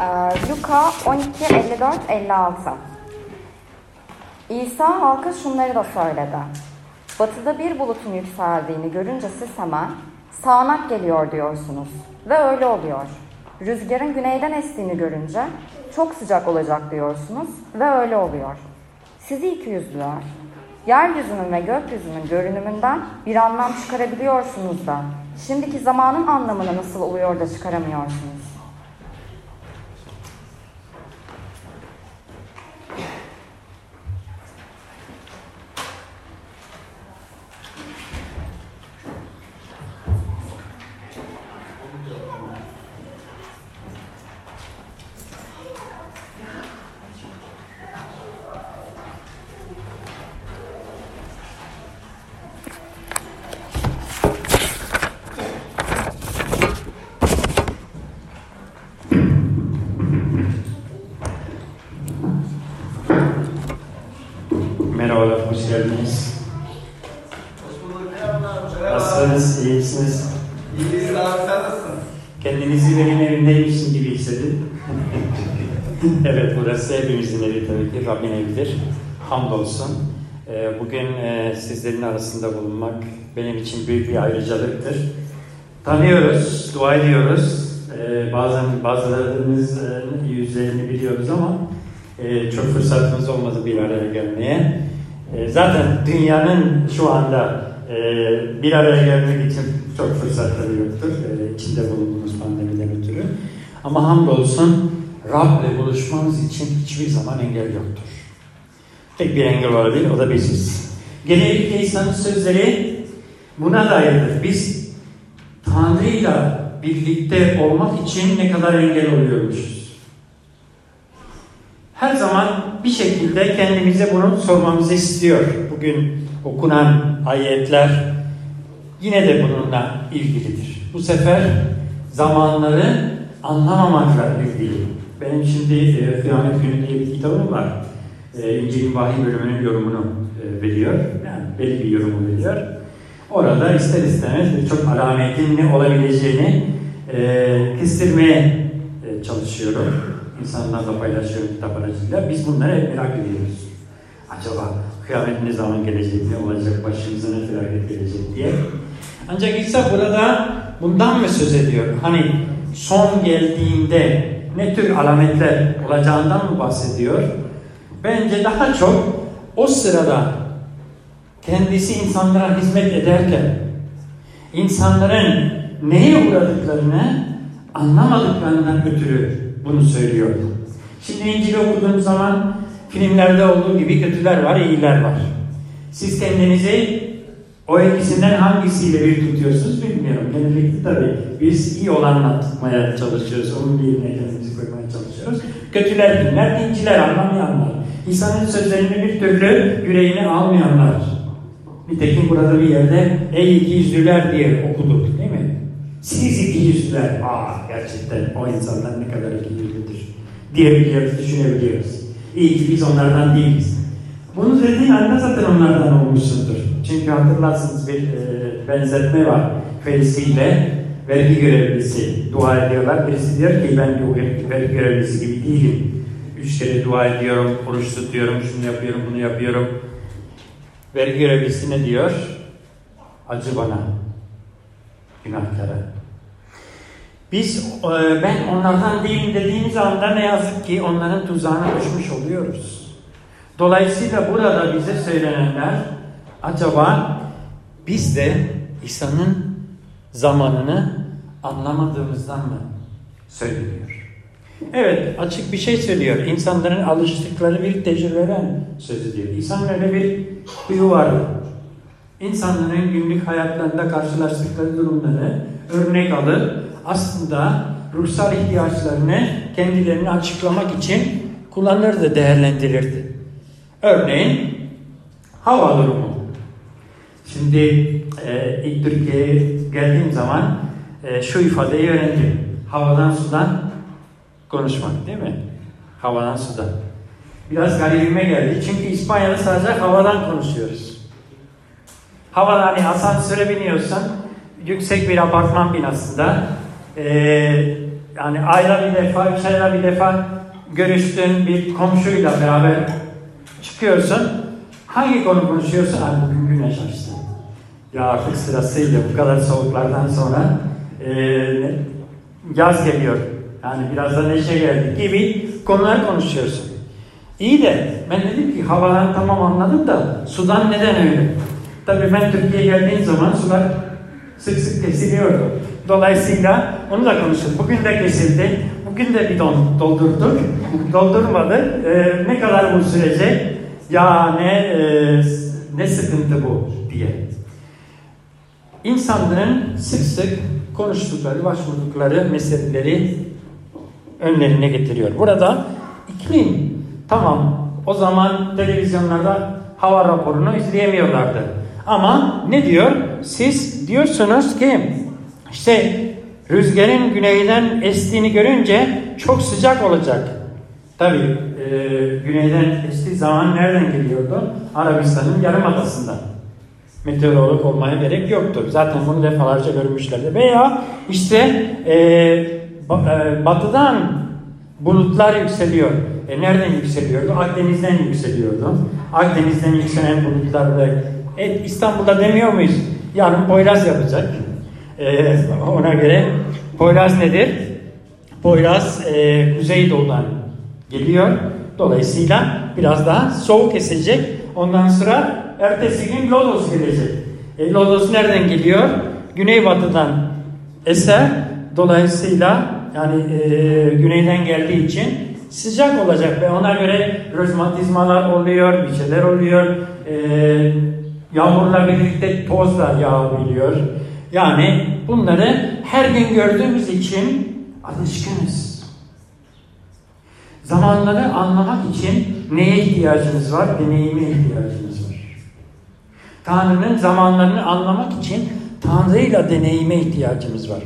Luka 12, 54, 56 İsa halka şunları da söyledi. Batıda bir bulutun yükseldiğini görünce siz hemen sağanak geliyor diyorsunuz. Ve öyle oluyor. Rüzgarın güneyden estiğini görünce çok sıcak olacak diyorsunuz ve öyle oluyor. Sizi iki yüzlüler. Yeryüzünün ve gökyüzünün görünümünden bir anlam çıkarabiliyorsunuz da şimdiki zamanın anlamını nasıl oluyor da çıkaramıyorsunuz? Merhabalar, hoş geldiniz. Nasılsınız, iyi misiniz? İyiyiz abi sen nasılsın? Kendinizi benim evimdeymişsin gibi hissedin. evet, burası hepimizin evi tabii ki, Rabbin evidir. Hamdolsun. Ee, Bugün sizlerin arasında bulunmak benim için büyük bir ayrıcalıktır. Tanıyoruz, dua ediyoruz. Ee, Bazen bazılarımız e, yüzlerini biliyoruz ama e, çok fırsatımız olmadı bir araya gelmeye. E, Zaten dünyanın şu anda bir araya gelmek için çok fırsatları yoktur. E, bulunduğumuz pandemiden ötürü. Ama hamdolsun Rab'le buluşmamız için hiçbir zaman engel yoktur. Tek bir engel olabilir, o da biziz. Genellikle İsa'nın sözleri buna dairdir. Biz Tanrı'yla birlikte olmak için ne kadar engel oluyormuşuz. Her zaman bir şekilde kendimize bunu sormamızı istiyor. Bugün okunan ayetler yine de bununla ilgilidir. Bu sefer zamanları anlamamakla ilgili. Benim şimdi e, Kıyamet Günü diye bir kitabım var. E, İncil'in vahiy bölümünün yorumunu e, veriyor. Yani belli bir yorumu veriyor. Orada ister istemez birçok alametin ne olabileceğini e, kestirmeye e, çalışıyorum. İnsanlarla paylaşıyorum kitap aracılığıyla. Biz bunları hep merak ediyoruz. Acaba kıyamet ne zaman gelecek, ne olacak, başımıza ne felaket gelecek diye. Ancak İsa burada bundan mı söz ediyor? Hani son geldiğinde ne tür alametler olacağından mı bahsediyor? Bence daha çok o sırada kendisi insanlara hizmet ederken insanların neye uğradıklarını anlamadıklarından ötürü bunu söylüyor. Şimdi İncil'i okuduğum zaman filmlerde olduğu gibi kötüler var, iyiler var. Siz kendinizi o ikisinden hangisiyle bir tutuyorsunuz bilmiyorum. Genellikle tabii biz iyi olanla tutmaya çalışıyoruz. Onun yerine kendimizi koymaya çalışıyoruz. Kötüler kimler? Dinciler, anlamayanlar. İnsanın sözlerini bir türlü yüreğine almayanlar. Nitekim burada bir yerde ey iki yüzlüler diye okuduk değil mi? Siz iki yüzlüler. Aa gerçekten o insanlar ne kadar iki yüzlüdür diyebiliyoruz, düşünebiliyoruz. İyi ki biz onlardan değiliz. Bunu dediğin anda zaten onlardan olmuşsundur. Çünkü hatırlarsınız bir e, benzetme var. Felisiyle vergi görevlisi dua ediyorlar. Birisi diyor ki ben vergi görevlisi gibi değilim. Üç kere dua ediyorum, oruç tutuyorum, şunu yapıyorum, bunu yapıyorum. Vergi görevlisi diyor? Acı bana, günahkara. Biz, e, ben onlardan değilim dediğimiz anda ne yazık ki onların tuzağına düşmüş oluyoruz. Dolayısıyla burada bize söylenenler acaba biz de İsa'nın zamanını anlamadığımızdan mı söyleniyor? Evet açık bir şey söylüyor. İnsanların alıştıkları bir tecrübeden söz ediyor. Öyle bir huyu vardı. İnsanların günlük hayatlarında karşılaştıkları durumları örnek alır. Aslında ruhsal ihtiyaçlarını kendilerini açıklamak için kullanırdı, değerlendirirdi. Örneğin hava durumu. Şimdi e, ilk Türkiye'ye geldiğim zaman e, şu ifadeyi öğrendim. Havadan sudan konuşmak değil mi? Havadan sudan. Biraz garibime geldi. Çünkü İspanya'da sadece havadan konuşuyoruz. Havada hani asansöre biniyorsan yüksek bir apartman binasında e, yani ayda bir defa, üç ayda bir defa görüştüğün bir komşuyla beraber çıkıyorsun. Hangi konu konuşuyorsun? Ay bugün güneş açtı. Ya artık sırasıyla bu kadar soğuklardan sonra e, yaz geliyor. Yani biraz da neşe geldi gibi konular konuşuyorsun. İyi de ben dedim ki havadan tamam anladım da sudan neden öyle? Tabii ben Türkiye'ye geldiğim zaman sular sık sık kesiliyordu. Dolayısıyla onu da konuştuk. Bugün de kesildi. Bugün de bir don doldurduk. Doldurmadı. Ee, ne kadar bu sürecek? Ya ne e, ne sıkıntı bu diye. İnsanların sık sık konuştukları, başvurdukları meseleleri önlerine getiriyor. Burada iklim tamam o zaman televizyonlarda hava raporunu izleyemiyorlardı. Ama ne diyor? Siz diyorsunuz ki işte rüzgarın güneyden estiğini görünce çok sıcak olacak. Tabi e, güneyden estiği zaman nereden geliyordu? Arabistan'ın yarımadasından. Meteorolog olmaya gerek yoktur. Zaten bunu defalarca görmüşlerdi. Veya işte e, batıdan bulutlar yükseliyor. E nereden yükseliyordu? Akdeniz'den yükseliyordu. Akdeniz'den yükselen bulutlar da e, İstanbul'da demiyor muyuz? Yarın Poyraz yapacak. E, ona göre Poyraz nedir? Poyraz e, Kuzeydoğu'dan geliyor. Dolayısıyla biraz daha soğuk esecek. Ondan sonra ertesi gün Lodos gelecek. E, Lodos nereden geliyor? Güneybatıdan eser. Dolayısıyla yani e, güneyden geldiği için sıcak olacak ve ona göre rozmatizmalar oluyor, bir şeyler oluyor. E, yağmurla birlikte toz da yağabiliyor. Yani bunları her gün gördüğümüz için alışkınız. Zamanları anlamak için neye ihtiyacınız var? Deneyime ihtiyacınız var. Tanrı'nın zamanlarını anlamak için Tanrı'yla deneyime ihtiyacımız var.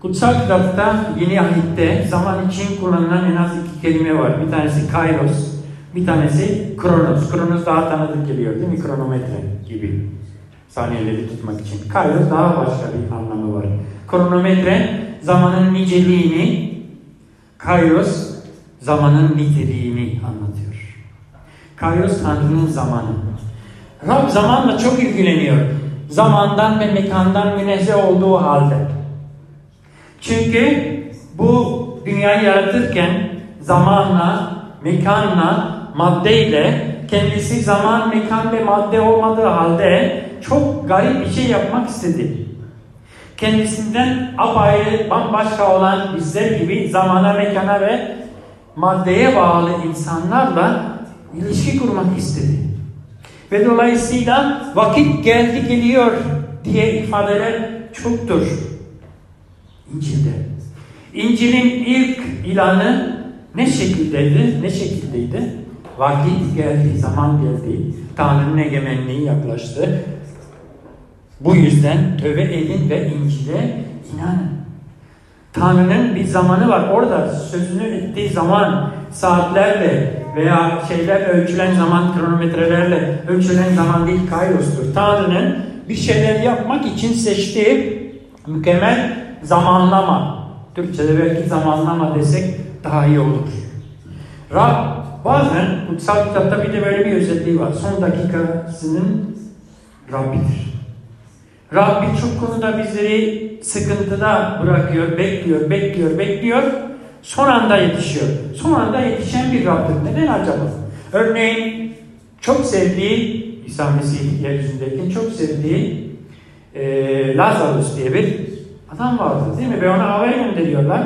Kutsal kitapta Yeni Ahit'te zaman için kullanılan en az iki kelime var. Bir tanesi kairos, bir tanesi kronos. Kronos daha tanıdık geliyor değil mi? Kronometre gibi. Saniyeleri tutmak için. Kairos daha başka bir anlamı var. Kronometre zamanın niceliğini, kairos zamanın niteliğini anlatıyor. Kairos Tanrı'nın zamanı. Rab zamanla çok ilgileniyor. Zamandan ve mekandan münezzeh olduğu halde. Çünkü bu dünyayı yaratırken zamanla, mekanla, maddeyle kendisi zaman, mekan ve madde olmadığı halde çok garip bir şey yapmak istedi. Kendisinden apayrı, bambaşka olan bizler gibi zamana, mekana ve maddeye bağlı insanlarla ilişki kurmak istedi. Ve dolayısıyla vakit geldi geliyor diye ifadeler çoktur. İncil'de. İncil'in ilk ilanı ne şekildeydi? Ne şekildeydi? Vakit geldi, zaman geldi. Tanrı'nın egemenliği yaklaştı. Bu yüzden tövbe edin ve İncil'e inanın. Tanrı'nın bir zamanı var. Orada sözünü ettiği zaman saatlerle veya şeyler ölçülen zaman kronometrelerle ölçülen zaman değil kairostur. Tanrı'nın bir şeyler yapmak için seçtiği mükemmel zamanlama. Türkçe'de belki zamanlama desek daha iyi olur. Rab bazen kutsal kitapta bir de böyle bir özelliği var. Son dakikasının Rabbidir. Rab birçok konuda bizleri sıkıntıda bırakıyor, bekliyor, bekliyor, bekliyor. Son anda yetişiyor. Son anda yetişen bir Rab'dir. Neden acaba? Örneğin çok sevdiği, İsa Mesih yeryüzündeyken çok sevdiği e, Lazarus diye bir adam vardı değil mi? Ve ona haber gönderiyorlar.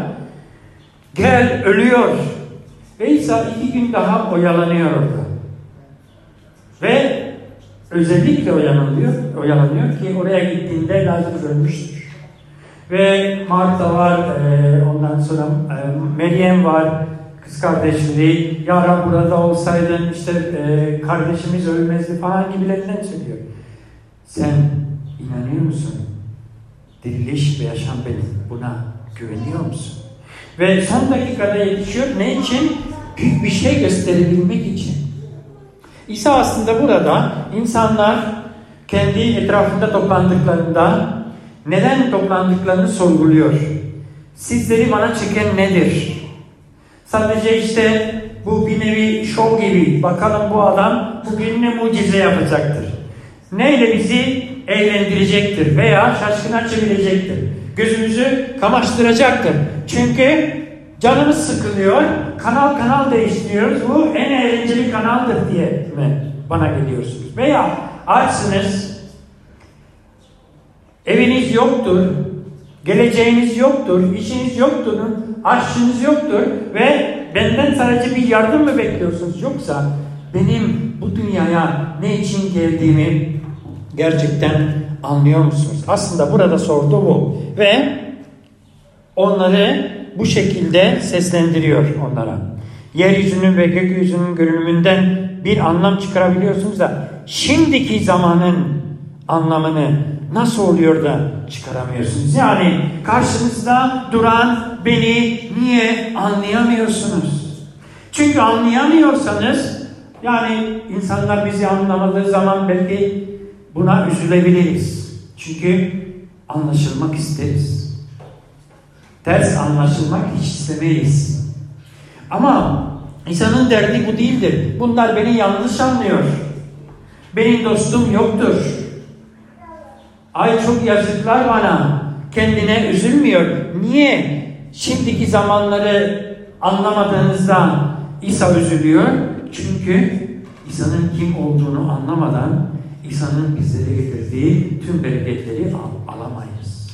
Gel ölüyor. Ve İsa iki gün daha oyalanıyor orada. Ve özellikle oyalanıyor, oyalanıyor ki oraya gittiğinde Lazarus ölmüştür. Ve Marta var, e, ondan sonra e, Meryem var, kız kardeşleri, ya Rab burada olsaydın işte e, kardeşimiz ölmezdi falan gibilerinden söylüyor. Sen inanıyor musun? Diriliş ve yaşam benim. Buna güveniyor musun? Ve son dakikada yetişiyor. Ne için? Büyük bir şey gösterebilmek için. İsa aslında burada insanlar kendi etrafında toplandıklarında neden toplandıklarını sorguluyor. Sizleri bana çeken nedir? Sadece işte bu bir nevi şov gibi. Bakalım bu adam bugün ne mucize yapacaktır. Neyle bizi eğlendirecektir veya şaşkına çevirecektir. Gözümüzü kamaştıracaktır. Çünkü canımız sıkılıyor. Kanal kanal değiştiriyoruz. Bu en eğlenceli kanaldır diye mi bana geliyorsunuz? Veya açsınız. Eviniz yoktur. Geleceğiniz yoktur. işiniz yoktur. Aşçınız yoktur. Ve benden sadece bir yardım mı bekliyorsunuz? Yoksa benim bu dünyaya ne için geldiğimi gerçekten anlıyor musunuz? Aslında burada sordu bu. Ve onları bu şekilde seslendiriyor onlara. Yeryüzünün ve gökyüzünün görünümünden bir anlam çıkarabiliyorsunuz da şimdiki zamanın anlamını nasıl oluyor da çıkaramıyorsunuz? Yani karşınızda duran beni niye anlayamıyorsunuz? Çünkü anlayamıyorsanız yani insanlar bizi anlamadığı zaman belki buna üzülebiliriz. Çünkü anlaşılmak isteriz. Ters anlaşılmak hiç istemeyiz. Ama insanın derdi bu değildir. Bunlar beni yanlış anlıyor. Benim dostum yoktur. Ay çok yazıklar bana. Kendine üzülmüyor. Niye? Şimdiki zamanları anlamadığınızda İsa üzülüyor. Çünkü İsa'nın kim olduğunu anlamadan İsa'nın bizlere getirdiği tüm bereketleri al alamayız.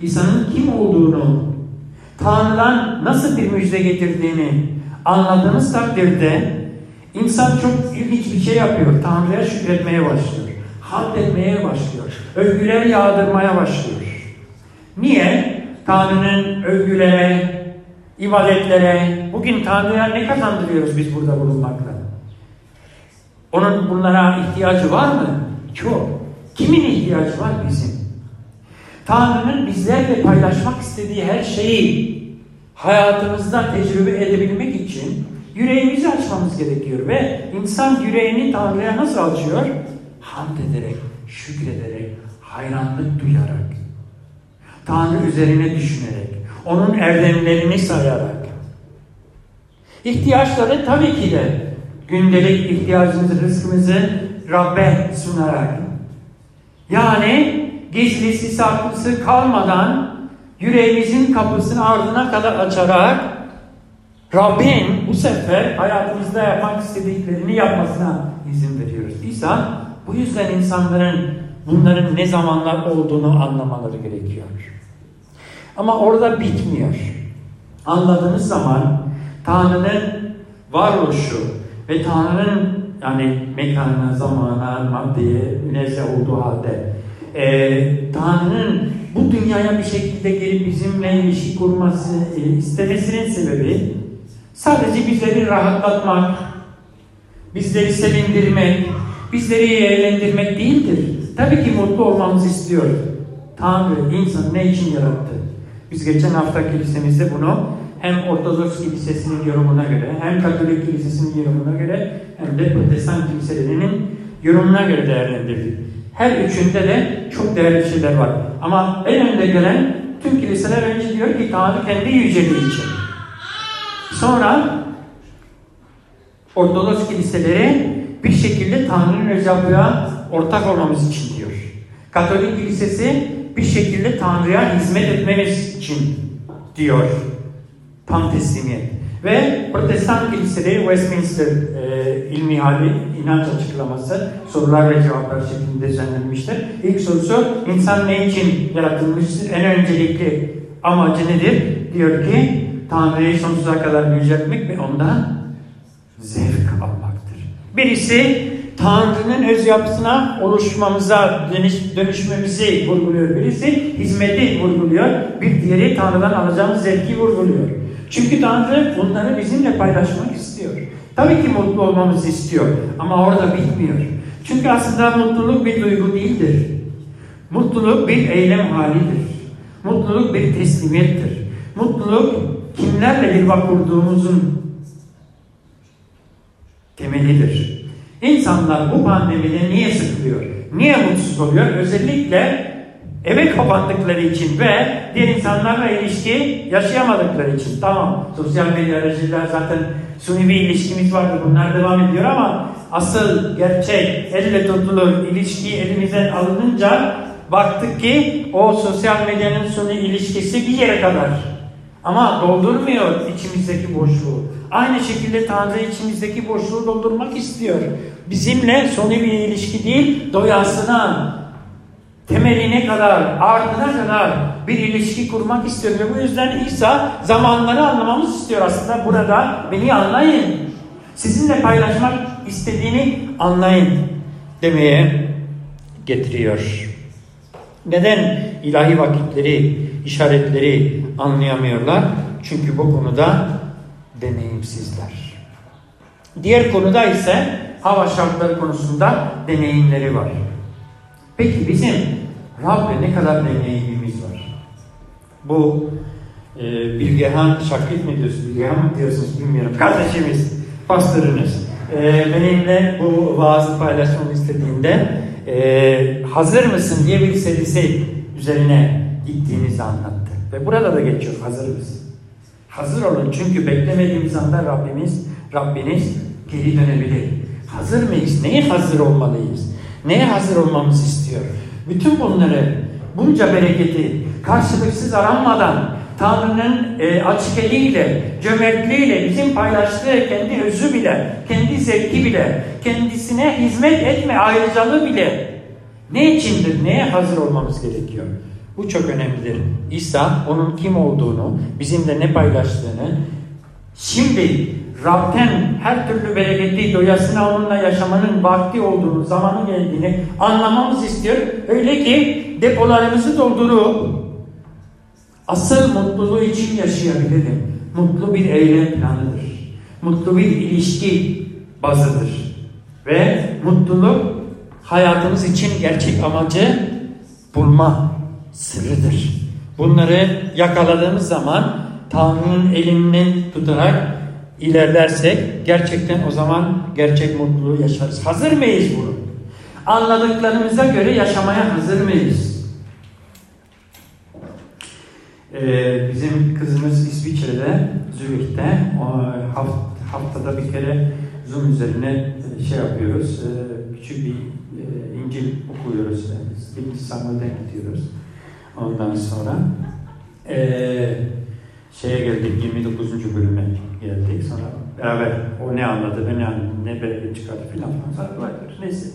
İsa'nın kim olduğunu, Tanrı'dan nasıl bir müjde getirdiğini anladığımız takdirde insan çok ilginç bir şey yapıyor. Tanrı'ya şükretmeye başlıyor. Hamd etmeye başlıyor. Övgüler yağdırmaya başlıyor. Niye? Tanrı'nın övgülere, ibadetlere, bugün Tanrı'ya ne kazandırıyoruz biz burada bulunmakla? Onun bunlara ihtiyacı var mı? Çok. Kimin ihtiyacı var bizim? Tanrı'nın bizlerle paylaşmak istediği her şeyi hayatımızda tecrübe edebilmek için yüreğimizi açmamız gerekiyor ve insan yüreğini Tanrı'ya nasıl açıyor? Hamd ederek, şükrederek, hayranlık duyarak, Tanrı üzerine düşünerek, onun erdemlerini sayarak. İhtiyaçları tabii ki de gündelik ihtiyacımızı, rızkımızı Rabbe sunarak. Yani gizlisi saklısı kalmadan yüreğimizin kapısını ardına kadar açarak Rabbin bu sefer hayatımızda yapmak istediklerini yapmasına izin veriyoruz. İsa bu yüzden insanların bunların ne zamanlar olduğunu anlamaları gerekiyor. Ama orada bitmiyor. Anladığınız zaman Tanrı'nın varoluşu ve Tanrı'nın yani mekana, zamana, maddeye münezzeh olduğu halde e, Tanrı'nın bu dünyaya bir şekilde gelip bizimle ilişki kurması e, istemesinin sebebi sadece bizleri rahatlatmak, bizleri sevindirmek, bizleri eğlendirmek değildir. Tabii ki mutlu olmamızı istiyor. Tanrı insanı ne için yarattı? Biz geçen hafta kilisemizde bunu hem Ortodoks Kilisesi'nin yorumuna göre, hem Katolik Kilisesi'nin yorumuna göre, hem de Protestan kiliselerinin yorumuna göre değerlendirdik. Her üçünde de çok değerli şeyler var. Ama en önde gelen tüm kiliseler önce diyor ki Tanrı kendi yüceliği için. Sonra Ortodoks kiliseleri bir şekilde Tanrı'nın özelliğine ortak olmamız için diyor. Katolik kilisesi bir şekilde Tanrı'ya hizmet etmemiz için diyor. Tam teslimiyet. Ve Protestan kiliseleri Westminster e, ilmi hali inanç açıklaması sorular ve cevaplar şeklinde düzenlenmiştir. İlk sorusu insan ne için yaratılmıştır? En öncelikli amacı nedir? Diyor ki Tanrı'yı sonsuza kadar yüceltmek ve ondan zevk almaktır. Birisi Tanrı'nın öz yapısına oluşmamıza, dönüş, dönüşmemizi vurguluyor. Birisi hizmeti vurguluyor. Bir diğeri Tanrı'dan alacağımız zevki vurguluyor. Çünkü Tanrı bunları bizimle paylaşmak istiyor. Tabii ki mutlu olmamızı istiyor ama orada bitmiyor. Çünkü aslında mutluluk bir duygu değildir. Mutluluk bir eylem halidir. Mutluluk bir teslimiyettir. Mutluluk kimlerle bir kurduğumuzun temelidir. İnsanlar bu pandemide niye sıkılıyor? Niye mutsuz oluyor? Özellikle eve kapandıkları için ve diğer insanlarla ilişki yaşayamadıkları için. Tamam sosyal medya aracılığıyla zaten suni bir ilişkimiz vardı bunlar devam ediyor ama asıl gerçek elle tutulur ilişki elimizden alınınca baktık ki o sosyal medyanın suni ilişkisi bir yere kadar. Ama doldurmuyor içimizdeki boşluğu. Aynı şekilde Tanrı içimizdeki boşluğu doldurmak istiyor. Bizimle suni bir ilişki değil, doyasına, temeline kadar, ardına kadar bir ilişki kurmak istiyor. Ve bu yüzden İsa zamanları anlamamız istiyor aslında. Burada beni anlayın. Sizinle paylaşmak istediğini anlayın demeye getiriyor. Neden ilahi vakitleri, işaretleri anlayamıyorlar? Çünkü bu konuda deneyimsizler. Diğer konuda ise hava şartları konusunda deneyimleri var. Peki bizim Rab'le ne kadar deneyimimiz var? Bu e, Bilgehan Şakit mi diyorsunuz? Bilgehan mı diyorsunuz bilmiyorum. Kardeşimiz, pastörünüz. E, benimle bu vaazı paylaşmamı istediğinde e, hazır mısın diye bir serisi üzerine gittiğinizi anlattı. Ve burada da geçiyor hazır mısın? Hazır olun çünkü beklemediğimiz anda Rabbimiz, Rabbiniz geri dönebilir. Hazır mıyız? Neye hazır olmalıyız? Neye hazır olmamızı istiyor? Bütün bunları, bunca bereketi karşılıksız aranmadan Tanrı'nın e, açık eliyle, cömertliğiyle, bizim paylaştığı kendi özü bile, kendi zevki bile, kendisine hizmet etme ayrıcalığı bile ne içindir, neye hazır olmamız gerekiyor? Bu çok önemlidir. İsa onun kim olduğunu, bizimle ne paylaştığını, şimdi Rab'den her türlü bereketi doyasına onunla yaşamanın vakti olduğunu, zamanı geldiğini anlamamız istiyor. Öyle ki depolarımızı doldurup asıl mutluluğu için yaşayabilelim. Mutlu bir eylem planıdır. Mutlu bir ilişki bazıdır. Ve mutluluk hayatımız için gerçek amacı bulma sırrıdır. Bunları yakaladığımız zaman Tanrı'nın elinden tutarak ilerlersek gerçekten o zaman gerçek mutluluğu yaşarız. Hazır mıyız bunu? Anladıklarımıza göre yaşamaya hazır mıyız? Ee, bizim kızımız İsviçre'de, Zürih'te haftada bir kere Zoom üzerine şey yapıyoruz. Küçük bir İncil okuyoruz. Birinci Samuel'den gidiyoruz. Ondan sonra ee, şeye geldik 29. bölüme geldik. Sonra beraber o ne anladı ve ne, ne bereket çıkardı filan falan sarılar. Neyse.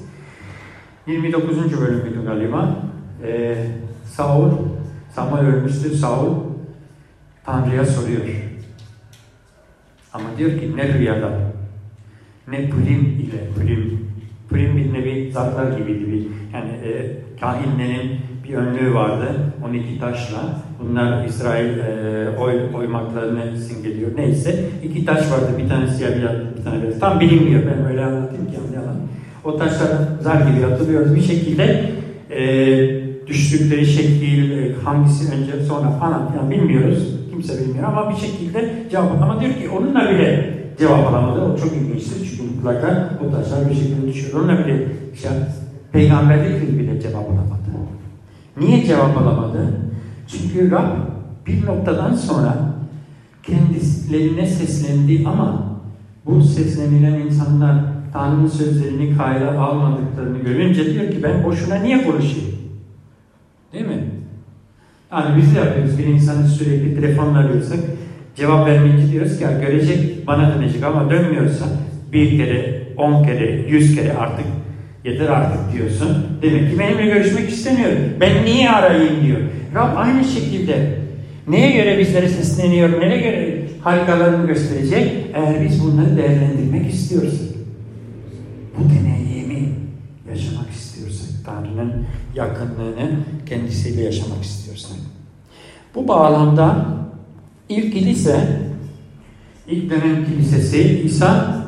29. bölümüydü galiba. Ee, Saul, Samuel ölmüştü. Saul Tanrı'ya soruyor. Ama diyor ki ne rüyada ne prim ile prim. Prim bir nevi zartlar gibiydi. Bir, yani e, kahinlerin bir önlüğü vardı. 12 taşla. Bunlar İsrail e, oy, oymaklarını simgeliyor. Neyse. iki taş vardı. Bir tane siyah bir tane beyaz. Tam bilinmiyor. Ben öyle anlatayım ki yalan. O taşlar zar gibi atılıyoruz. Bir şekilde e, düştükleri şekil, e, hangisi önce sonra falan filan bilmiyoruz. Kimse bilmiyor ama bir şekilde cevap ama diyor ki onunla bile cevap alamadı. O çok ilginçtir çünkü mutlaka o taşlar bir şekilde düşüyor. Onunla bile şey, peygamberlik bile cevap alamadı. Niye cevap alamadı? Çünkü Rab bir noktadan sonra kendilerine seslendi ama bu seslenilen insanlar Tanrı'nın sözlerini kayda almadıklarını görünce diyor ki ben boşuna niye konuşayım? Değil mi? Yani biz de yapıyoruz. Bir insanı sürekli telefonla arıyorsak cevap vermek diyoruz ki görecek bana dönecek ama dönmüyorsa bir kere, on kere, yüz kere artık Yeter artık diyorsun. Demek ki benimle görüşmek istemiyor. Ben niye arayayım diyor. Rab aynı şekilde neye göre bizlere sesleniyor, neye göre harikalarını gösterecek? Eğer biz bunları değerlendirmek istiyorsak, bu deneyimi yaşamak istiyorsak, Tanrı'nın yakınlığını kendisiyle yaşamak istiyorsak. Bu bağlamda ilk kilise, ilk dönem kilisesi İsa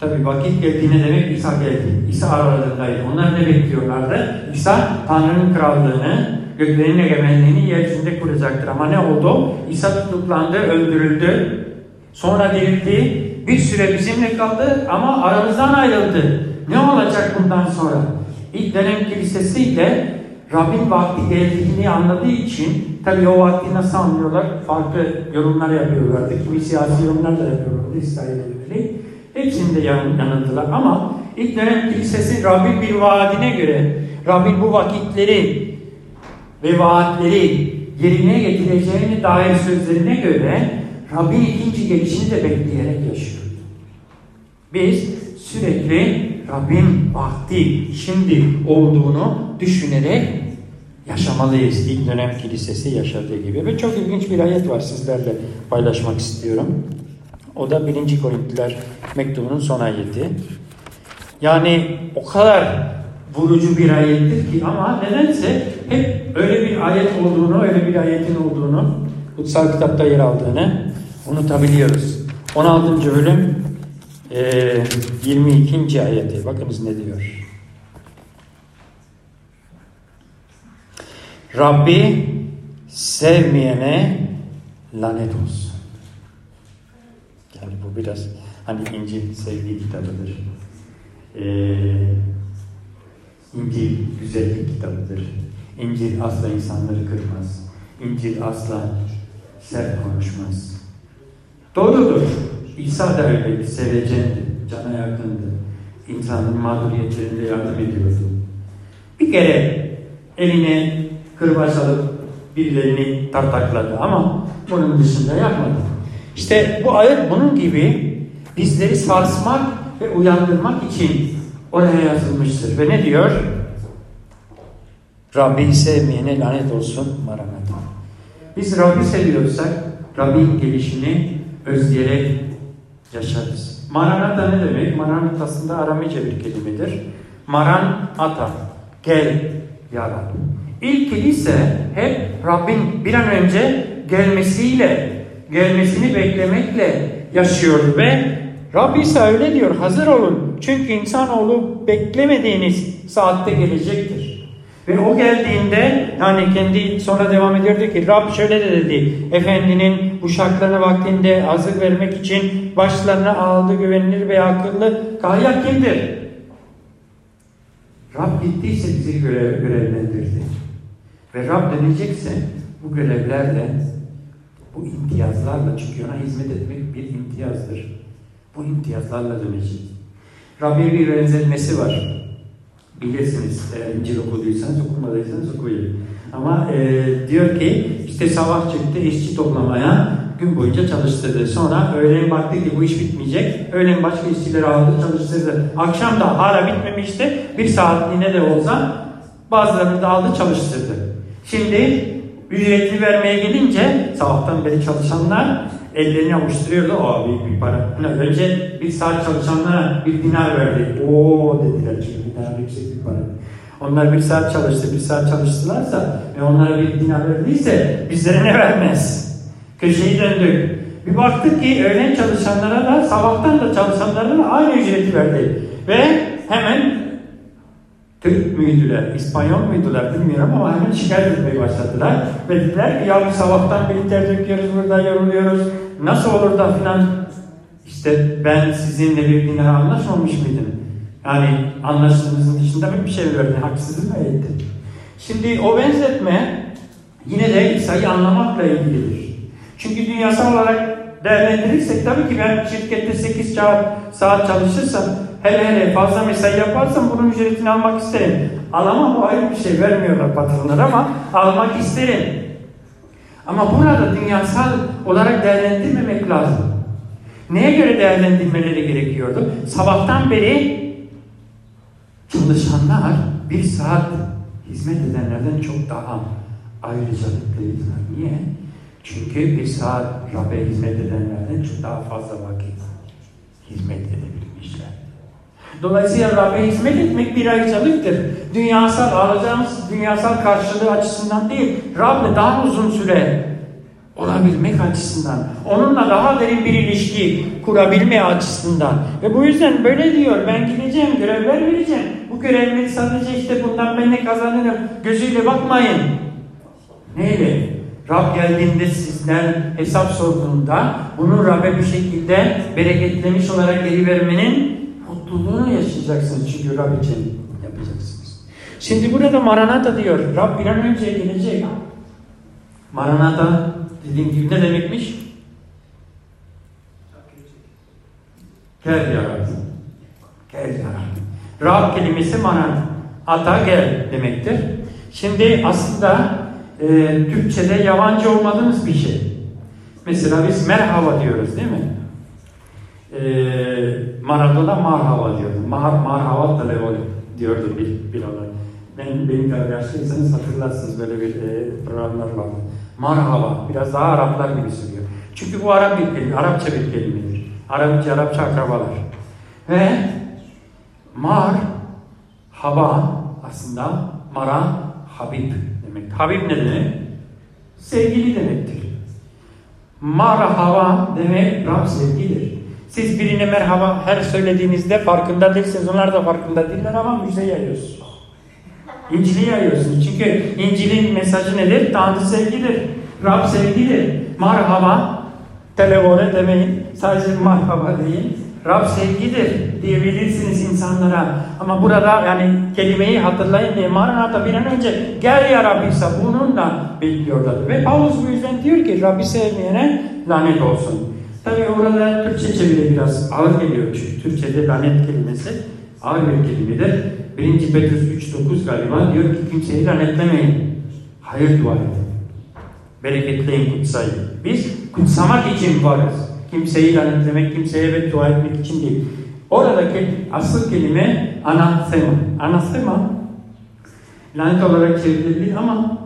Tabi vakit geldiğine demek İsa geldi. İsa aralarındaydı. Onlar ne bekliyorlardı? İsa Tanrı'nın krallığını, göklerin egemenliğini yeryüzünde kuracaktır. Ama ne oldu? İsa tutuklandı, öldürüldü. Sonra dirildi. Bir süre bizimle kaldı ama aramızdan ayrıldı. Ne olacak bundan sonra? İlk dönem kilisesiyle Rabbin vakti geldiğini anladığı için tabi o vakti nasıl anlıyorlar? Farklı yorumlar yapıyorlardı. Kimi siyasi yorumlar da yapıyorlardı İsrail'e yönelik. Hepsinde yanıldılar ama dönem kilisesi Rabbin bir vaadine göre Rabbin bu vakitleri ve vaatleri yerine getireceğini dair sözlerine göre Rabbin ikinci gelişini de bekleyerek yaşıyordu. Biz sürekli Rabbin vakti şimdi olduğunu düşünerek yaşamalıyız. İlk dönem kilisesi yaşadığı gibi. Ve çok ilginç bir ayet var sizlerle paylaşmak istiyorum. O da 1. Korintliler mektubunun son ayeti. Yani o kadar vurucu bir ayettir ki ama nedense hep öyle bir ayet olduğunu, öyle bir ayetin olduğunu, kutsal kitapta yer aldığını unutabiliyoruz. 16. bölüm e, 22. ayeti. Bakınız ne diyor. Rabbi sevmeyene lanet olsun. Yani bu biraz hani İncil sevdiği kitabıdır. Ee, İncil güzellik kitabıdır. İncil asla insanları kırmaz. İncil asla sert konuşmaz. Doğrudur. İsa da öyle bir sevecendi, cana yakındı. İnsanın mağduriyetlerinde yardım ediyordu. Bir kere eline kırbaç alıp birilerini tartakladı ama bunun dışında yapmadı. İşte bu ayet bunun gibi bizleri sarsmak ve uyandırmak için oraya yazılmıştır. Ve ne diyor? Rabbi sevmeyene lanet olsun maranata. Biz Rabbi seviyorsak Rabbin gelişini özleyerek yaşarız. Maranata ne demek? Maranata aslında Aramice bir kelimedir. Maran ata, gel ya Rabbi. İlk kilise hep Rabbin bir an önce gelmesiyle, gelmesini beklemekle yaşıyordu ve Rabbi ise öyle diyor, hazır olun. Çünkü insanoğlu beklemediğiniz saatte gelecektir. Ve o geldiğinde yani kendi sonra devam ediyordu ki Rab şöyle de dedi. Efendinin bu şartlarına vaktinde hazır vermek için başlarına aldı güvenilir ve akıllı kaya kimdir? Rab gittiyse bizi görev, görevlendirdi. Ve Rab dönecekse bu görevlerle, bu imtiyazlarla çünkü ona hizmet etmek bir imtiyazdır. Bu imtiyazlarla dönecek. Rabbi bir benzetmesi var. Bilirsiniz eğer İncil okuduysanız okumadıysanız okuyun. Ama e, diyor ki işte sabah çıktı işçi toplamaya gün boyunca çalıştırdı. Sonra öğlen baktı ki bu iş bitmeyecek. Öğlen başka işçileri aldı çalıştırdı. Akşam da hala bitmemişti. Bir saatliğine de olsa bazılarını da aldı çalıştırdı. Şimdi ücretini vermeye gelince sabahtan beri çalışanlar ellerini avuşturuyordu. Aa büyük bir para. Yani önce bir saat çalışanlara bir dinar verdi. Oo dediler çünkü dinar yüksek bir para. Onlar bir saat çalıştı, bir saat çalıştılarsa ve onlara bir dinar verdiyse bizlere ne vermez? Köşeyi döndük. Bir baktık ki öğlen çalışanlara da sabahtan da çalışanlara da aynı ücreti verdi. Ve hemen Türk müydüler, İspanyol muydular bilmiyorum ama hemen şikayet etmeye başladılar. Ve dediler ki ya biz sabahtan beri ter döküyoruz burada yoruluyoruz. Nasıl olur da filan işte ben sizinle bir dinar anlaşmamış mıydım? Yani anlaştığımızın dışında bir şey verdi. Haksızlık mı etti? Şimdi o benzetme yine de İsa'yı anlamakla ilgilidir. Çünkü dünyasal olarak değerlendirirsek tabii ki ben şirkette 8 saat, saat çalışırsam hele hele fazla mesai yaparsam bunun ücretini almak isterim. Alamam o ayrı bir şey vermiyorlar patronlar ama almak isterim. Ama burada dünyasal olarak değerlendirmemek lazım. Neye göre değerlendirmeleri gerekiyordu? Sabahtan beri çalışanlar bir saat hizmet edenlerden çok daha ayrıcalıklıydılar. Niye? Çünkü bir saat Rab'be hizmet edenlerden çok daha fazla vakit hizmet edebilmişler. Dolayısıyla Rab'be hizmet etmek bir ayrıcalıktır. Dünyasal alacağımız dünyasal karşılığı açısından değil, Rab'le daha uzun süre olabilmek açısından, onunla daha derin bir ilişki kurabilme açısından. Ve bu yüzden böyle diyor, ben gideceğim, görevler vereceğim. Bu görevleri sadece işte bundan ben ne kazanırım gözüyle bakmayın. Neyle? Rab geldiğinde sizden hesap sorduğunda bunu Rab'be bir şekilde bereketlemiş olarak geri vermenin mutluluğunu yaşayacaksınız. Çünkü Rab için yapacaksınız. Şimdi burada Maranata diyor. Rab bir an önce gelecek. Maranata dediğim gibi ne demekmiş? Gel ya. Gel ya Rab. Rab kelimesi maran. Ata gel demektir. Şimdi aslında e, Türkçe'de yabancı olmadığımız bir şey. Mesela biz merhaba diyoruz değil mi? E, Maradona marhaba diyordu. Mar, marhaba televole diyordu bir, bir olay. Ben, benim kadar yaşlıysanız hatırlarsınız böyle bir e, programlar vardı. Marhaba, biraz daha Araplar gibi söylüyor. Çünkü bu Arap bir kelime, Arapça bir kelimedir. Arapça, Arapça akrabalar. Ve mar, hava aslında mara, habib demek. Habib ne demek? Sevgili demektir. Marhaba demek Rab sevgidir. Siz birine merhaba her söylediğinizde farkında değilsiniz. Onlar da farkında değiller ama müjde yayıyorsunuz. İncil'i yayıyorsunuz. Çünkü İncil'in mesajı nedir? Tanrı sevgidir. Rab sevgidir. Marhaba televole demeyin. Sadece marhaba deyin. Rab sevgidir diyebilirsiniz insanlara. Ama burada yani kelimeyi hatırlayın diye Maranatha bir an önce gel ya Rabbi ise bununla bekliyorlar. Ve Paulus bu yüzden diyor ki Rabbi sevmeyene lanet olsun. Tabi orada Türkçe çeviri biraz ağır geliyor çünkü Türkçe'de lanet kelimesi ağır bir kelimedir. 1. Petrus 3.9 galiba diyor ki kimseyi lanetlemeyin. Hayır dua edin. Bereketleyin kutsayın. Biz kutsamak için varız. Kimseyi lanetlemek, kimseye beddua etmek için değil. Oradaki asıl kelime anathema. Anathema lanet olarak çevrilebilir ama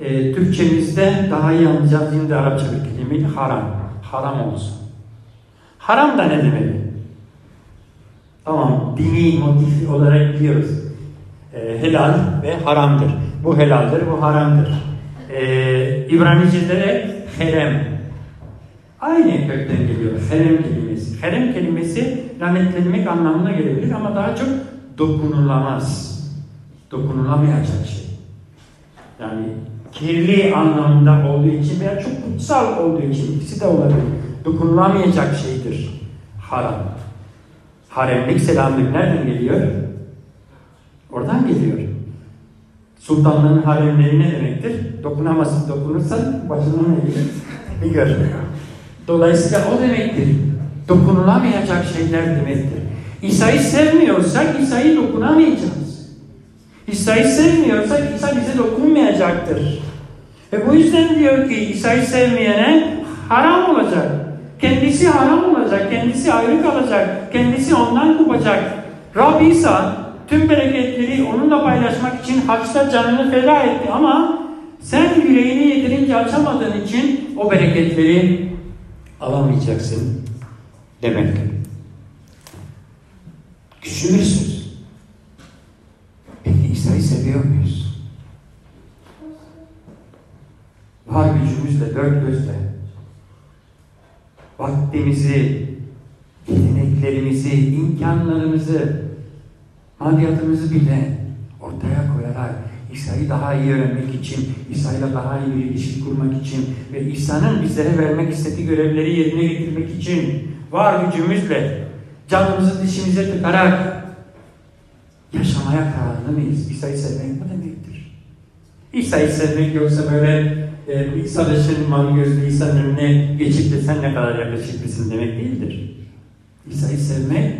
e, Türkçemizde daha iyi anlayacağız. Şimdi Arapça bir kelime haram. Haram olsun. Haram da ne demek? Tamam, dini motif olarak biliyoruz. E, helal ve haramdır. Bu helaldir, bu haramdır. E, İbranice'de herem. Aynı kökten geliyor. Herem kelimesi. Herem kelimesi lanetlenmek anlamına gelebilir ama daha çok dokunulamaz. Dokunulamayacak şey. Yani kirli anlamında olduğu için veya çok kutsal olduğu için ikisi de olabilir. Dokunulamayacak şeydir. Haram. Haremlik, selamlık nereden geliyor? Oradan geliyor. Sultanların haremleri ne demektir? Dokunamazsın, dokunursan başına ne gelir? Bir gör. Dolayısıyla o demektir. Dokunulamayacak şeyler demektir. İsa'yı sevmiyorsak İsa'yı dokunamayacağız. İsa'yı sevmiyorsak İsa bize dokunmayacaktır. Ve bu yüzden diyor ki İsa'yı sevmeyene haram olacak. Kendisi haram olacak, kendisi ayrı kalacak, kendisi ondan kopacak. Rab İsa tüm bereketleri onunla paylaşmak için haçta canını feda etti ama sen yüreğini yeterince açamadığın için o bereketleri alamayacaksın demek. Söz. Peki İsa'yı seviyor muyuz? Var gücümüzle, dört gözle vaktimizi, yeteneklerimizi, imkanlarımızı, maddiyatımızı bile ortaya koyarak İsa'yı daha iyi öğrenmek için, İsa'yla daha iyi bir ilişki kurmak için ve İsa'nın bizlere vermek istediği görevleri yerine getirmek için var gücümüzle canımızı dişimize tıkarak yaşamaya kararlı mıyız? İsa'yı sevmek bu demektir. İsa'yı sevmek yoksa böyle e, bir sarışın mal gözlü İsa'nın önüne geçip de sen ne kadar yakışıklısın demek değildir. İsa'yı sevmek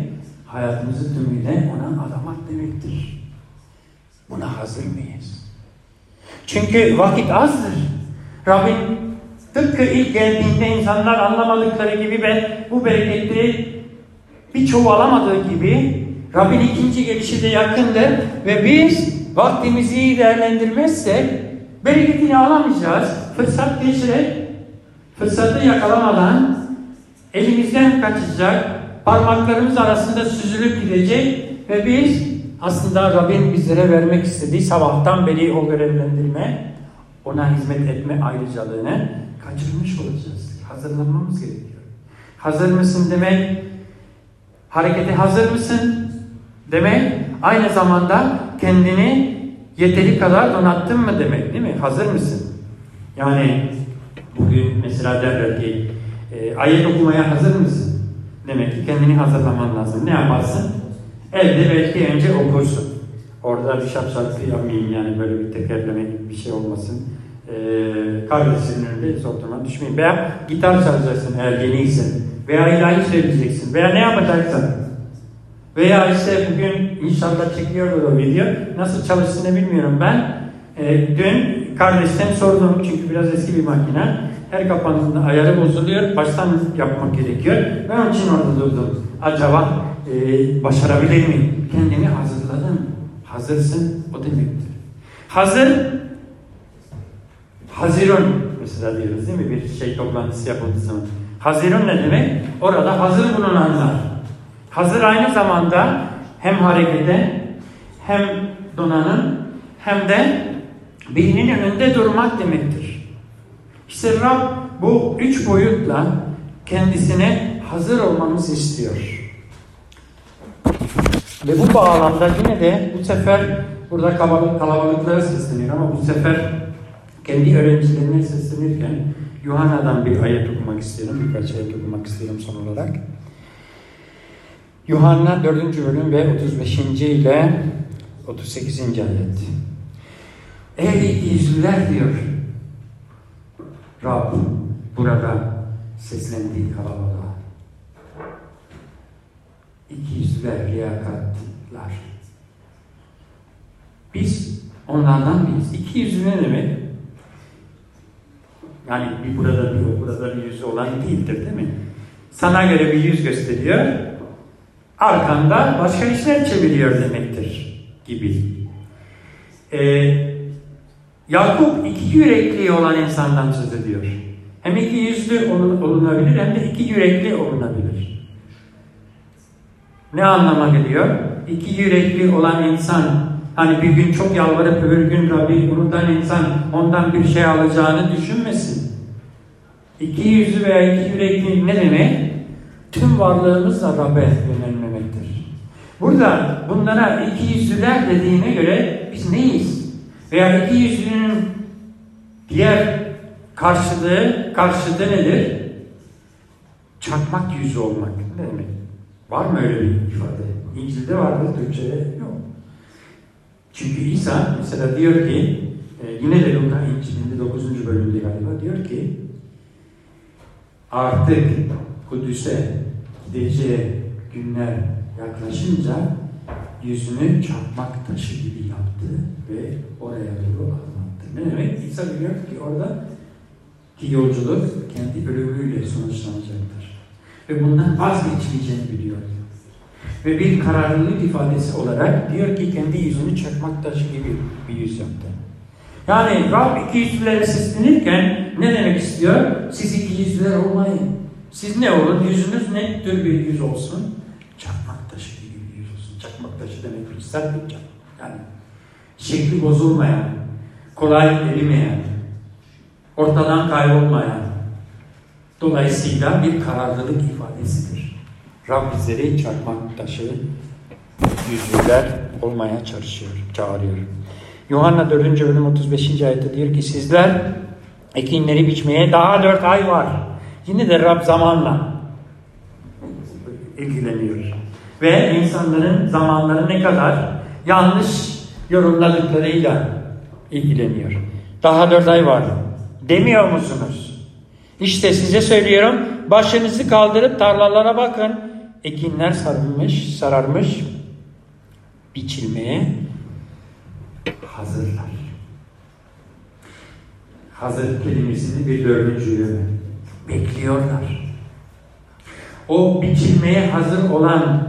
hayatımızı tümüyle ona adamak demektir. Buna hazır mıyız? Çünkü vakit azdır. Rabbim tıpkı ilk geldiğinde insanlar anlamadıkları gibi ve bu bereketleri birçoğu alamadığı gibi Rabbin ikinci gelişi de yakındır ve biz vaktimizi iyi değerlendirmezsek bereketini alamayacağız. Fırsat geçerek fırsatı yakalamadan elimizden kaçacak, parmaklarımız arasında süzülüp gidecek ve biz aslında Rabbin bizlere vermek istediği sabahtan beri o görevlendirme, ona hizmet etme ayrıcalığını kaçırmış olacağız. Hazırlanmamız gerekiyor. Hazır mısın demek, harekete hazır mısın demek, aynı zamanda kendini yeteri kadar donattın mı demek değil mi? Hazır mısın? Yani bugün mesela derler ki e, ayet okumaya hazır mısın? Demek ki kendini hazırlaman lazım. Ne yaparsın? Evde belki önce okursun. Orada bir şapşatı yapmayayım yani böyle bir tekerleme gibi bir şey olmasın. Ee, kardeşinin önünde zor duruma düşmeyin. Veya gitar çalacaksın eğer yeniysen. Veya ilahi söyleyeceksin. Veya ne yapacaksan. Veya işte bugün inşallah çekiyor o video. Nasıl çalıştığını bilmiyorum ben. E, dün kardeşten sordum çünkü biraz eski bir makine. Her kapandığında ayarı bozuluyor. Baştan yapmak gerekiyor. Ben onun için orada durdum. Acaba e, başarabilir miyim? Kendimi hazırladım. Hazırsın o demektir. Hazır Hazirun mesela diyoruz değil mi? Bir şey toplantısı yapıldığı zaman. Hazirun ne demek? Orada hazır bulunanlar. Hazır aynı zamanda hem harekete hem donanın hem de birinin önünde durmak demektir. İşte Rab bu üç boyutla kendisine hazır olmamızı istiyor. Ve bu bağlamda yine de bu sefer burada kalabalıklara sesleniyor ama bu sefer kendi öğrencilerine seslenirken Yuhanna'dan bir ayet okumak istiyorum. Birkaç ayet okumak istiyorum son olarak. Yuhanna 4. bölüm ve 35. ile 38. ayet. Ey yüzlüler diyor Rab burada seslendiği kalabalığa. İki yüzlüler, liyakatlar. Biz onlardan biriz. İki yüzlü ne demek? Yani bir burada bir o burada bir yüzü olan değildir değil mi? Sana göre bir yüz gösteriyor, arkanda başka işler çeviriyor demektir gibi. Ee, Yakup iki yürekli olan insandan söz ediyor. Hem iki yüzlü olunabilir hem de iki yürekli olunabilir. Ne anlama geliyor? İki yürekli olan insan hani bir gün çok yalvarıp öbür gün Rabbi unutan insan ondan bir şey alacağını düşünmesin. İki yüzlü veya iki yürekli ne demek? Tüm varlığımızla Rab'be yönelmemektir. Burada bunlara iki yüzlüler dediğine göre biz neyiz? Veya iki yüzlünün diğer karşılığı, karşılığı nedir? Çakmak yüzü olmak. Ne demek? Var mı öyle bir ifade? İncil'de vardır, Türkçe'de yok. Çünkü İsa mesela diyor ki, e, yine de Luka İncil'inde 9. bölümde galiba diyor ki, artık Kudüs'e gideceği günler yaklaşınca yüzünü çarpmak taşı gibi yaptı ve oraya doğru anlattı. Ne demek? İsa biliyor ki orada ki yolculuk kendi ölümüyle sonuçlanacaktır. Ve bundan vazgeçmeyeceğini biliyor. Ve bir kararlılık ifadesi olarak diyor ki kendi yüzünü çakmak taşı gibi bir yüz yaptı. Yani Rab iki yüzlülere seslenirken ne demek istiyor? Siz iki yüzlüler olmayın. Siz ne olun? Yüzünüz ne tür bir yüz olsun? Çakmak taşı gibi bir yüz olsun. Çakmak taşı demek kristal bir çakmak. Yani şekli bozulmayan, kolay erimeyen, ortadan kaybolmayan, dolayısıyla bir kararlılık ifadesidir. Rab bizleri çakmak taşı yüzlüler olmaya çalışıyor, çağırıyor. Yuhanna 4. bölüm 35. ayette diyor ki sizler ekinleri biçmeye daha dört ay var. Yine de Rab zamanla ilgileniyor. Ve insanların zamanları ne kadar yanlış yorumladıklarıyla ilgileniyor. Daha dört ay var. Demiyor musunuz? İşte size söylüyorum başınızı kaldırıp tarlalara bakın. Ekinler sarılmış, sararmış, biçilmeye hazırlar. Hazır kelimesini bir dördüncü yönü bekliyorlar. O biçilmeye hazır olan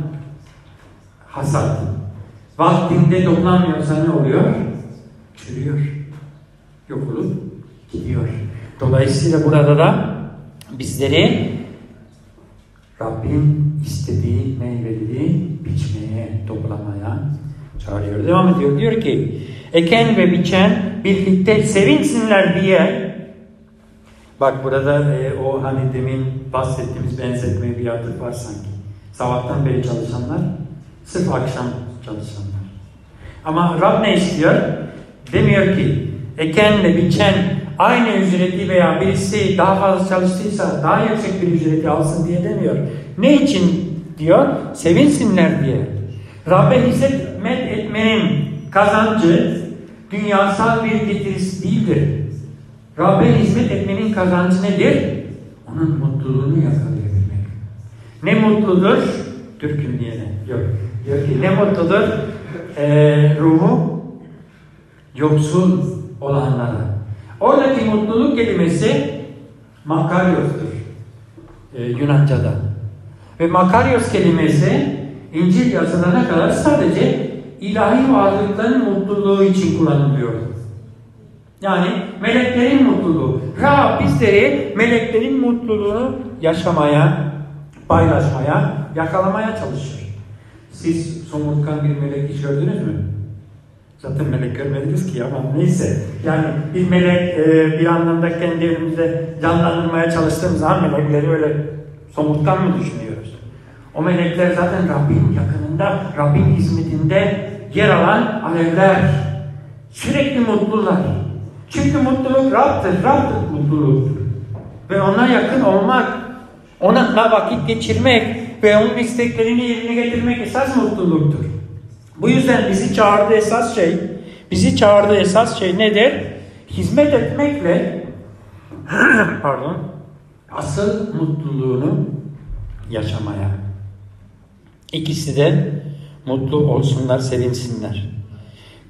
hasat vaktinde toplanmıyorsa ne oluyor? Çürüyor. Yok olup gidiyor. Dolayısıyla burada da bizleri Rabbin istediği meyveleri biçmeye, toplamaya çağırıyor. Devam ediyor. Diyor ki eken ve biçen birlikte sevinsinler diye bak burada e, o hani demin bahsettiğimiz benzetme bir adı var sanki. Sabahtan beri çalışanlar sırf akşam çalışanlar. Ama Rab ne istiyor? Demiyor ki eken ve biçen aynı ücreti veya birisi daha fazla çalıştıysa daha yüksek bir ücreti alsın diye demiyor. Ne için diyor? Sevinsinler diye. Rabbe hizmet etmenin kazancı dünyasal bir getirisi değildir. Rabbe hizmet etmenin kazancı nedir? Onun mutluluğunu yakalayabilmek. Ne mutludur? Türk'üm diyene. Yok. Diyor ki ne mutludur? Ee, ruhu yoksul olanlara. Oradaki mutluluk kelimesi makaryostur. Ee, Yunanca'da. Ve makaryos kelimesi İncil yazılana kadar sadece ilahi varlıkların mutluluğu için kullanılıyor. Yani meleklerin mutluluğu. Rab bizleri meleklerin mutluluğunu yaşamaya, paylaşmaya, yakalamaya çalışır. Siz somurtkan bir melek hiç gördünüz mü? Zaten melek görmediniz ki ama neyse. Yani bir melek e, bir anlamda kendi elimizde canlandırmaya çalıştığımız zaman melekleri öyle somurtkan mı düşünüyoruz? O melekler zaten Rabbin yakınında, Rabbin hizmetinde yer alan alevler. Sürekli mutlular. Çünkü mutluluk Rab'dır, Rab'dır mutluluktur. Ve ona yakın olmak, onunla vakit geçirmek ve onun isteklerini yerine getirmek esas mutluluktur. Bu yüzden bizi çağırdığı esas şey, bizi çağırdığı esas şey nedir? Hizmet etmekle pardon, asıl mutluluğunu yaşamaya. İkisi de mutlu olsunlar, sevinsinler.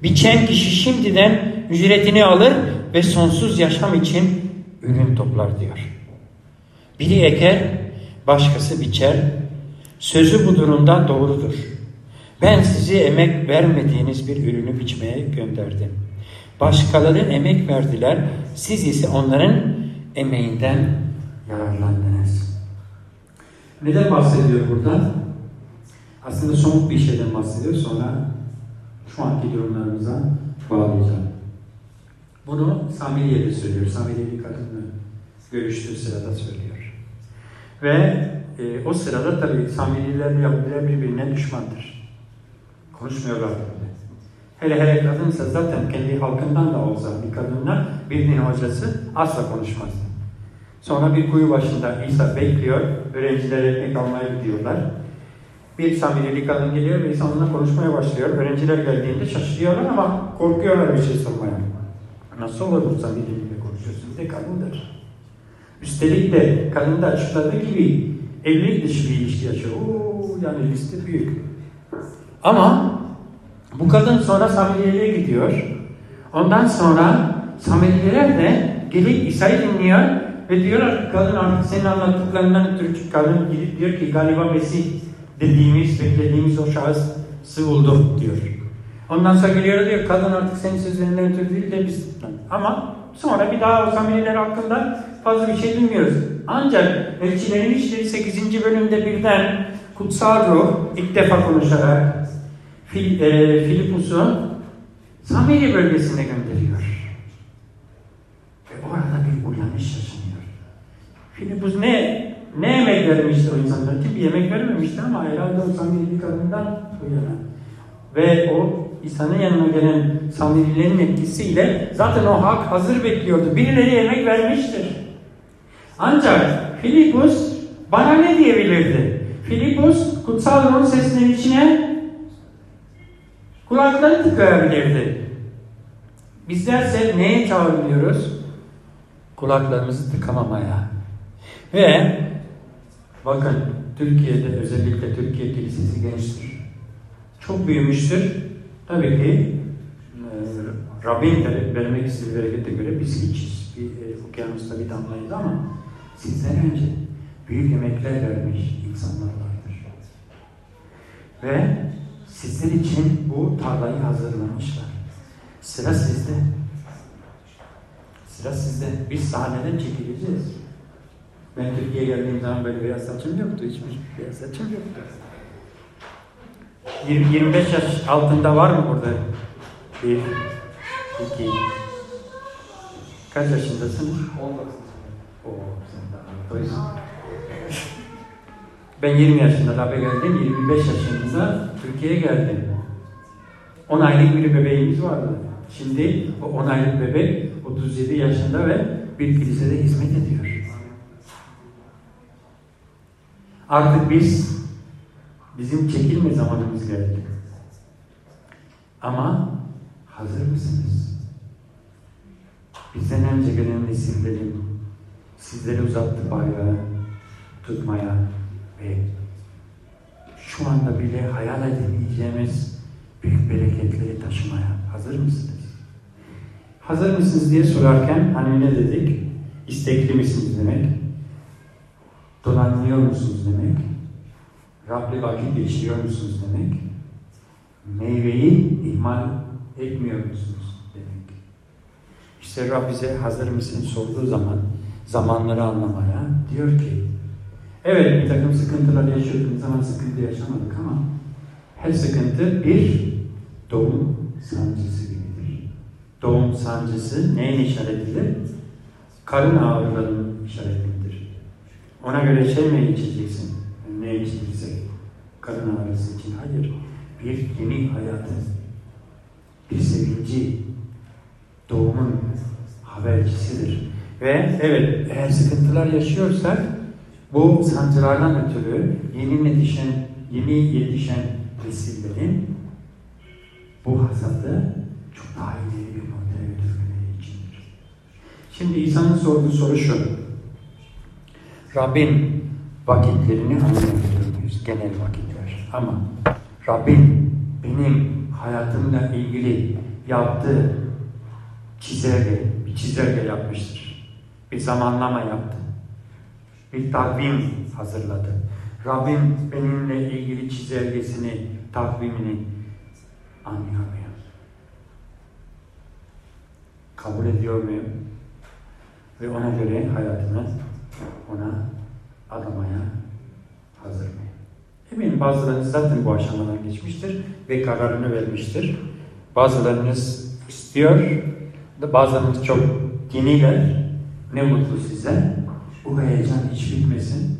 Biçen kişi şimdiden ücretini alır ve sonsuz yaşam için ürün toplar diyor. Biri eker, başkası biçer. Sözü bu durumda doğrudur. Ben sizi emek vermediğiniz bir ürünü biçmeye gönderdim. Başkaları emek verdiler, siz ise onların emeğinden yararlandınız. Neden bahsediyor burada? Aslında somut bir şeyden bahsediyor. Sonra şu anki durumlarımıza bağlayacağım. Bunu Samiriye'de söylüyor. Samiriyeli kadınla görüştüğü sırada söylüyor. Ve e, o sırada tabii Samiriler Yahudiler birbirine düşmandır. Konuşmuyorlar bile. Hele hele kadınsa zaten kendi halkından da olsa bir kadınla bir din hocası asla konuşmaz. Sonra bir kuyu başında İsa bekliyor. Öğrenciler ekmek almaya gidiyorlar. Bir Samirili kadın geliyor ve İsa onunla konuşmaya başlıyor. Öğrenciler geldiğinde şaşırıyorlar ama korkuyorlar bir şey sormaya. Nasıl olur bu Samiriliyle konuşuyorsun? De kadındır. Üstelik de kadın açıkladığı gibi evlilik dışı bir ilişki yaşıyor. Oo, yani liste büyük. Ama bu kadın sonra Samirili'ye gidiyor. Ondan sonra Samirililer de gelip İsa'yı dinliyor ve diyorlar kadın artık senin anlattıklarından ötürü kadın gidip diyor ki galiba Mesih dediğimiz, beklediğimiz o şahısı buldum diyor. Ondan sonra geliyor diyor kadın artık senin sözlerinden ötürü değil de biz. Ama sonra bir daha o Samiriler hakkında fazla bir şey bilmiyoruz. Ancak Elçilerin İşleri 8. bölümde birden kutsal ruh ilk defa konuşarak Fil, e, Filipus'u Samiri bölgesine gönderiyor. Ve orada bir uyanış yaşanıyor. Filipus ne ne yemek vermişti o insanlar? Ki bir yemek vermemişti ama herhalde o Samirili kadından uyanan. Ve o İsa'nın yanına gelen Samirilerin etkisiyle zaten o halk hazır bekliyordu. Birileri yemek vermiştir. Ancak Filipus bana ne diyebilirdi? Filipus kutsal ruhun sesinin içine kulakları tıkayabilirdi. Bizlerse neye çağrılıyoruz? Kulaklarımızı tıkamamaya. Ve bakın Türkiye'de özellikle Türkiye Kilisesi gençtir. Çok büyümüştür. Tabii ki e, Rabbin vermek istediği berekete göre biz hiçiz. Bir e, okyanusta bir damlayız ama sizden önce büyük emekler vermiş insanlar vardır. Ve sizler için bu tarlayı hazırlamışlar. Sıra sizde. Sıra sizde. Biz sahneden çekileceğiz. Ben Türkiye'ye geldiğim zaman böyle beyaz saçım yoktu. Hiçbir beyaz saçım yoktu. 20, 25 yaş altında var mı burada? Bir, iki, kaç yaşındasın? 19. Oo. Ben 20 yaşında tabi geldim, 25 yaşında Türkiye'ye geldim. 10 aylık bir bebeğimiz vardı. Şimdi o 10 aylık bebek 37 yaşında ve bir kilisede hizmet ediyor. Artık biz, bizim çekilme zamanımız geldi. Ama Hazır mısınız? Bizden önce gelen nesillerin sizlere uzattığı bayrağı tutmaya ve şu anda bile hayal edemeyeceğimiz büyük bereketleri taşımaya hazır mısınız? Hazır mısınız diye sorarken hani ne dedik? İstekli misiniz demek? Dolanıyor musunuz demek? Rab'le vakit geçiriyor musunuz demek? Meyveyi ihmal etmiyor musunuz demek? İşte Rab bize hazır mısın sorduğu zaman zamanları anlamaya diyor ki evet bir takım sıkıntılar yaşadığımız zaman sıkıntı yaşamadık ama her sıkıntı bir doğum sancısı gibidir. Doğum sancısı neyin işaretidir? Karın ağrılarının işaretidir. Ona göre şey mi içeceksin? Ne içtiysek karın ağrısı için. Hayır. Bir yeni hayatın, bir sevinci, doğumun habercisidir. Ve evet eğer sıkıntılar yaşıyorsak bu sancılardan ötürü yeni yetişen, yeni yetişen nesillerin bu hasadı çok daha ileri bir noktaya götürmeleri içindir. Şimdi İsa'nın sorduğu soru şu. Rabbin vakitlerini anlayabiliyor muyuz? Genel vakitler. Ama Rabbin benim hayatımla ilgili yaptığı çizelge, bir çizelge yapmıştır. Bir zamanlama yaptı. Bir takvim hazırladı. Rabbim benimle ilgili çizelgesini, takvimini anlıyor muyum? Kabul ediyor muyum? Ve ona göre hayatımı ona adamaya hazır mıyım? Eminim bazılarınız zaten bu aşamadan geçmiştir ve kararını vermiştir. Bazılarınız istiyor, bazılarınız çok diniler. Ne mutlu size. Bu heyecan hiç bitmesin.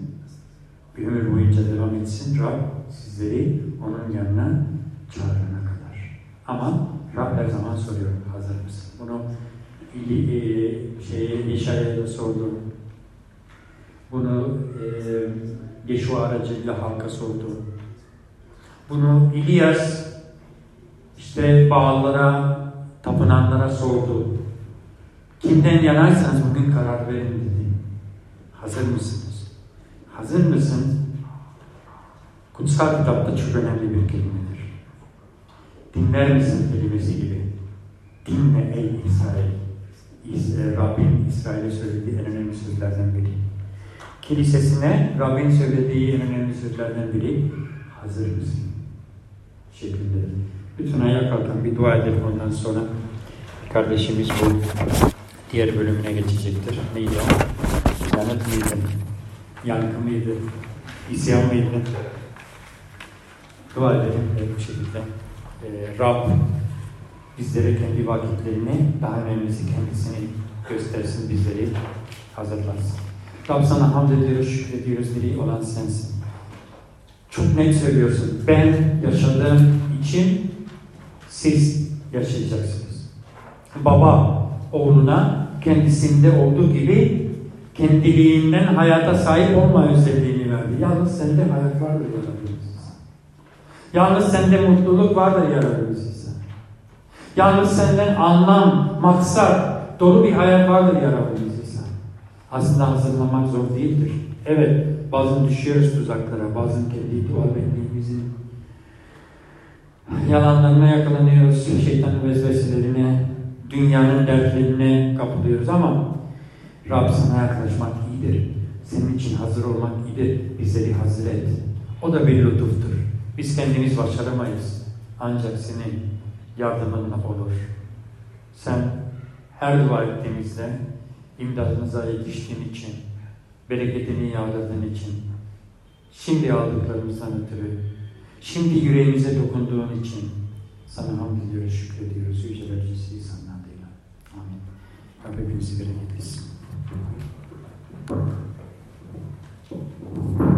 Bir ömür boyunca devam etsin. Rab sizleri onun yanına çağırana kadar. Ama Rab her zaman soruyor, hazır mısın? Bunu e, şeye, İşa'ya da sordu. Bunu e, Yeşu aracıyla halka sordu. Bunu İlyas işte bağlara, tapınanlara sordu. Kimden yanaysanız bugün karar verin dedi. Hazır mısınız? Hazır mısın? Kutsal kitapta çok önemli bir kelimedir. Dinler misin kelimesi gibi. Dinle ey İsrail. İs Rabbin İsrail'e söylediği en önemli sözlerden biri. Kilisesine Rabbin söylediği en önemli sözlerden biri hazır mısın? şeklinde. Lütfen ayağa kalkan bir dua edelim ondan sonra kardeşimiz bu diğer bölümüne geçecektir. Neydi o? Yanıt mıydı? Yankı mıydı? İsyan mıydı? Dua edelim bu şekilde. Ee, Rab bizlere kendi vakitlerini, daha önemlisi kendisini göstersin, bizleri hazırlasın. Rab sana hamd ediyoruz, şükrediyoruz, diri olan sensin. Çok net söylüyorsun. Ben yaşadığım için siz yaşayacaksınız. Baba oğluna kendisinde olduğu gibi kendiliğinden hayata sahip olma özelliğini verdi. Yalnız sende hayat vardır yaratılmışsın. Yalnız sende mutluluk vardır yaratılmışsın. Yalnız senden anlam, maksat, dolu bir hayat vardır yaratılmışsın. Aslında hazırlamak zor değildir. Evet, bazen düşüyoruz tuzaklara, bazen kendi dua benliğimizin yalanlarına yakalanıyoruz, şeytanın vesveselerine, dünyanın dertlerine kapılıyoruz ama Rab sana yaklaşmak iyidir. Senin için hazır olmak iyidir. Bizleri hazır et. O da bir lütuftur. Biz kendimiz başaramayız. Ancak senin yardımınla olur. Sen her dua ettiğimizde imdadınıza yetiştiğim için, bereketini yağdırdığın için, şimdi aldıklarımızdan ötürü, şimdi yüreğimize dokunduğun için sana hamd ediyoruz, şükrediyoruz. Yüceler Cisi sana adıyla. Amin. Rabbimizi bereket etsin. Thank you.